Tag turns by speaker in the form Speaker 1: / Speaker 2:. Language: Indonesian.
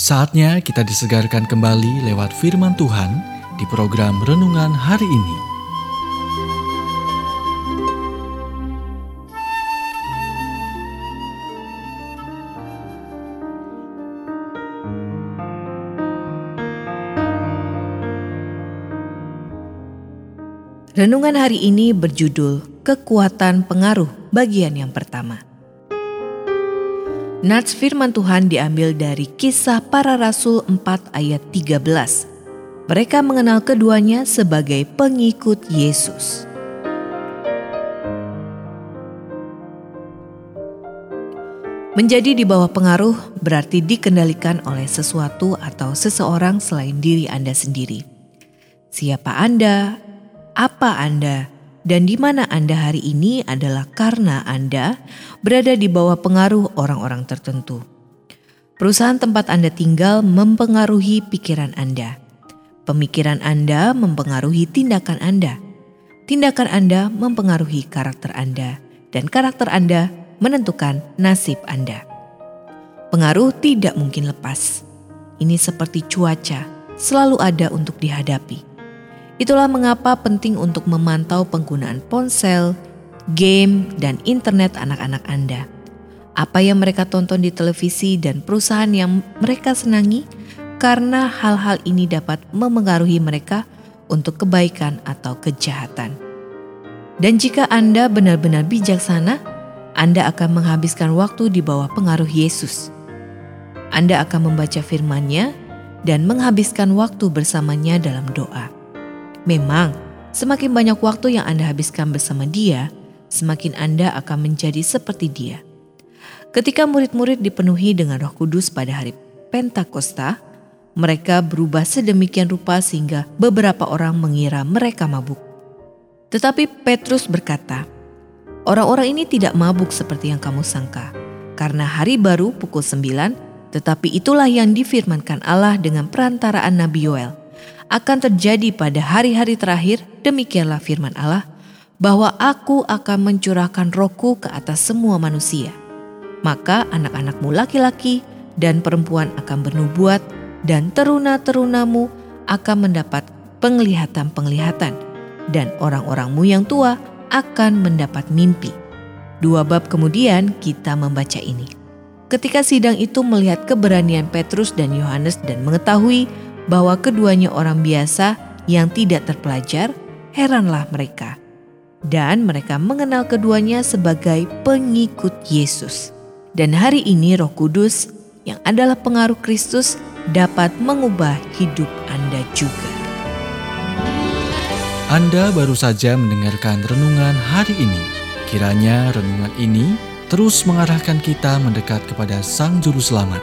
Speaker 1: Saatnya kita disegarkan kembali lewat firman Tuhan di program renungan hari ini.
Speaker 2: Renungan hari ini berjudul Kekuatan Pengaruh bagian yang pertama. Nats firman Tuhan diambil dari kisah para rasul 4 ayat 13. Mereka mengenal keduanya sebagai pengikut Yesus. Menjadi di bawah pengaruh berarti dikendalikan oleh sesuatu atau seseorang selain diri Anda sendiri. Siapa Anda? Apa Anda? Dan di mana Anda hari ini adalah karena Anda berada di bawah pengaruh orang-orang tertentu. Perusahaan tempat Anda tinggal mempengaruhi pikiran Anda. Pemikiran Anda mempengaruhi tindakan Anda. Tindakan Anda mempengaruhi karakter Anda, dan karakter Anda menentukan nasib Anda. Pengaruh tidak mungkin lepas. Ini seperti cuaca, selalu ada untuk dihadapi. Itulah mengapa penting untuk memantau penggunaan ponsel, game, dan internet anak-anak Anda. Apa yang mereka tonton di televisi dan perusahaan yang mereka senangi, karena hal-hal ini dapat memengaruhi mereka untuk kebaikan atau kejahatan. Dan jika Anda benar-benar bijaksana, Anda akan menghabiskan waktu di bawah pengaruh Yesus. Anda akan membaca firman-Nya dan menghabiskan waktu bersamanya dalam doa. Memang, semakin banyak waktu yang Anda habiskan bersama Dia, semakin Anda akan menjadi seperti Dia. Ketika murid-murid dipenuhi dengan Roh Kudus pada hari Pentakosta, mereka berubah sedemikian rupa sehingga beberapa orang mengira mereka mabuk. Tetapi Petrus berkata, "Orang-orang ini tidak mabuk seperti yang kamu sangka, karena hari baru pukul 9, tetapi itulah yang difirmankan Allah dengan perantaraan Nabi Yoel akan terjadi pada hari-hari terakhir, demikianlah firman Allah, bahwa aku akan mencurahkan rohku ke atas semua manusia. Maka anak-anakmu laki-laki dan perempuan akan bernubuat, dan teruna-terunamu akan mendapat penglihatan-penglihatan, dan orang-orangmu yang tua akan mendapat mimpi. Dua bab kemudian kita membaca ini. Ketika sidang itu melihat keberanian Petrus dan Yohanes dan mengetahui bahwa keduanya orang biasa yang tidak terpelajar, heranlah mereka. Dan mereka mengenal keduanya sebagai pengikut Yesus. Dan hari ini Roh Kudus yang adalah pengaruh Kristus dapat mengubah hidup Anda juga.
Speaker 1: Anda baru saja mendengarkan renungan hari ini. Kiranya renungan ini terus mengarahkan kita mendekat kepada Sang Juru Selamat,